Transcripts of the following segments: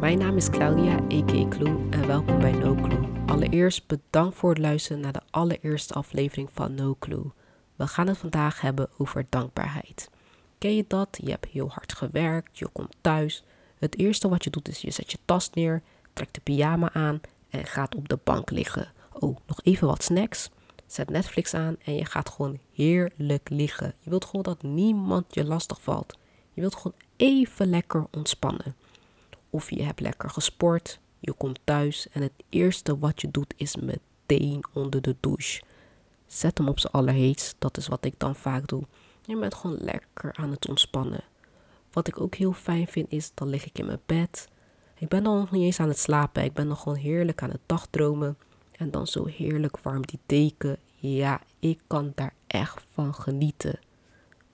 Mijn naam is Claudia, a.k.a. Clue, en welkom bij No Clue. Allereerst bedankt voor het luisteren naar de allereerste aflevering van No Clue. We gaan het vandaag hebben over dankbaarheid. Ken je dat? Je hebt heel hard gewerkt, je komt thuis. Het eerste wat je doet is je zet je tas neer, trekt de pyjama aan en gaat op de bank liggen. Oh, nog even wat snacks. Zet Netflix aan en je gaat gewoon heerlijk liggen. Je wilt gewoon dat niemand je lastig valt. Je wilt gewoon even lekker ontspannen. Of je hebt lekker gesport, je komt thuis en het eerste wat je doet is meteen onder de douche. Zet hem op z'n allerheetst, dat is wat ik dan vaak doe. Je bent gewoon lekker aan het ontspannen. Wat ik ook heel fijn vind is, dan lig ik in mijn bed. Ik ben dan nog niet eens aan het slapen, ik ben nog gewoon heerlijk aan het dagdromen. En dan zo heerlijk warm die deken. Ja, ik kan daar echt van genieten.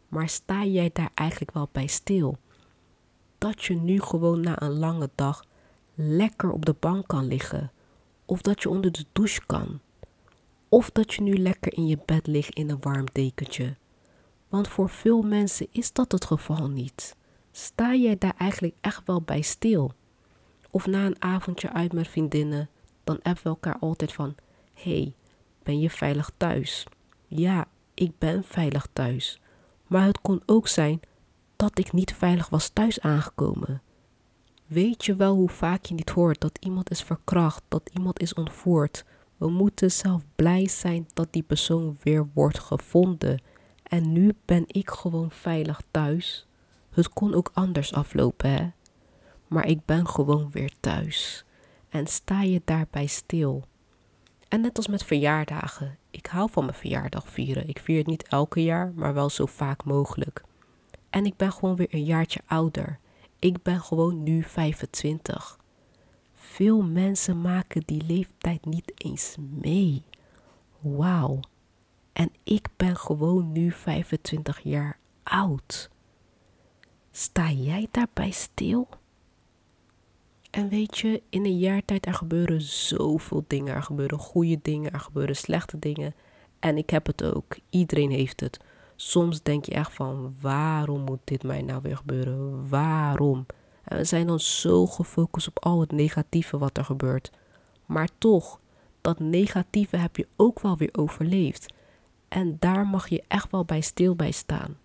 Maar sta jij daar eigenlijk wel bij stil? Dat je nu gewoon na een lange dag lekker op de bank kan liggen. Of dat je onder de douche kan. Of dat je nu lekker in je bed ligt in een warm dekentje. Want voor veel mensen is dat het geval niet. Sta jij daar eigenlijk echt wel bij stil? Of na een avondje uit met vriendinnen, dan appen we elkaar altijd van: hey, ben je veilig thuis? Ja, ik ben veilig thuis. Maar het kon ook zijn dat ik niet veilig was thuis aangekomen. Weet je wel hoe vaak je niet hoort dat iemand is verkracht, dat iemand is ontvoerd? We moeten zelf blij zijn dat die persoon weer wordt gevonden. En nu ben ik gewoon veilig thuis. Het kon ook anders aflopen, hè? Maar ik ben gewoon weer thuis. En sta je daarbij stil? En net als met verjaardagen. Ik hou van mijn verjaardag vieren. Ik vier het niet elke jaar, maar wel zo vaak mogelijk. En ik ben gewoon weer een jaartje ouder. Ik ben gewoon nu 25. Veel mensen maken die leeftijd niet eens mee. Wauw. En ik ben gewoon nu 25 jaar oud. Sta jij daarbij stil? En weet je, in een jaar tijd er gebeuren zoveel dingen. Er gebeuren goede dingen, er gebeuren slechte dingen. En ik heb het ook. Iedereen heeft het. Soms denk je echt van, waarom moet dit mij nou weer gebeuren? Waarom? En we zijn dan zo gefocust op al het negatieve wat er gebeurt. Maar toch, dat negatieve heb je ook wel weer overleefd. En daar mag je echt wel bij stil bij staan.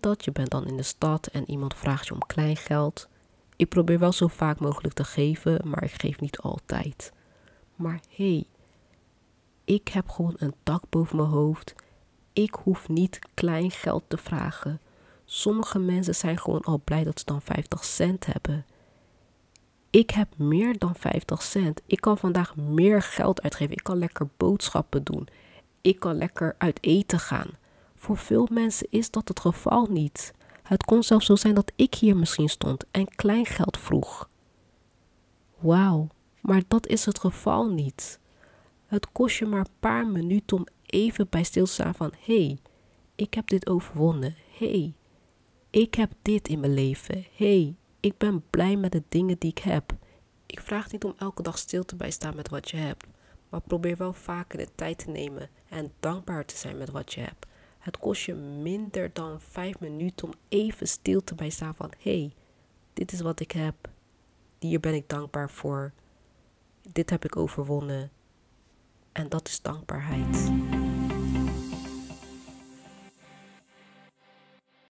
Dat je bent dan in de stad en iemand vraagt je om klein geld. Ik probeer wel zo vaak mogelijk te geven, maar ik geef niet altijd. Maar hé, hey, ik heb gewoon een dak boven mijn hoofd. Ik hoef niet klein geld te vragen. Sommige mensen zijn gewoon al blij dat ze dan 50 cent hebben. Ik heb meer dan 50 cent. Ik kan vandaag meer geld uitgeven. Ik kan lekker boodschappen doen. Ik kan lekker uit eten gaan. Voor veel mensen is dat het geval niet. Het kon zelfs zo zijn dat ik hier misschien stond en kleingeld vroeg. Wauw, maar dat is het geval niet. Het kost je maar een paar minuten om even bij stil te staan van hey, ik heb dit overwonnen. Hey, ik heb dit in mijn leven. Hey, ik ben blij met de dingen die ik heb. Ik vraag niet om elke dag stil te bijstaan met wat je hebt, maar probeer wel vaker de tijd te nemen en dankbaar te zijn met wat je hebt. Het kost je minder dan vijf minuten om even stil te bijstaan van hey, dit is wat ik heb. Hier ben ik dankbaar voor. Dit heb ik overwonnen. En dat is dankbaarheid.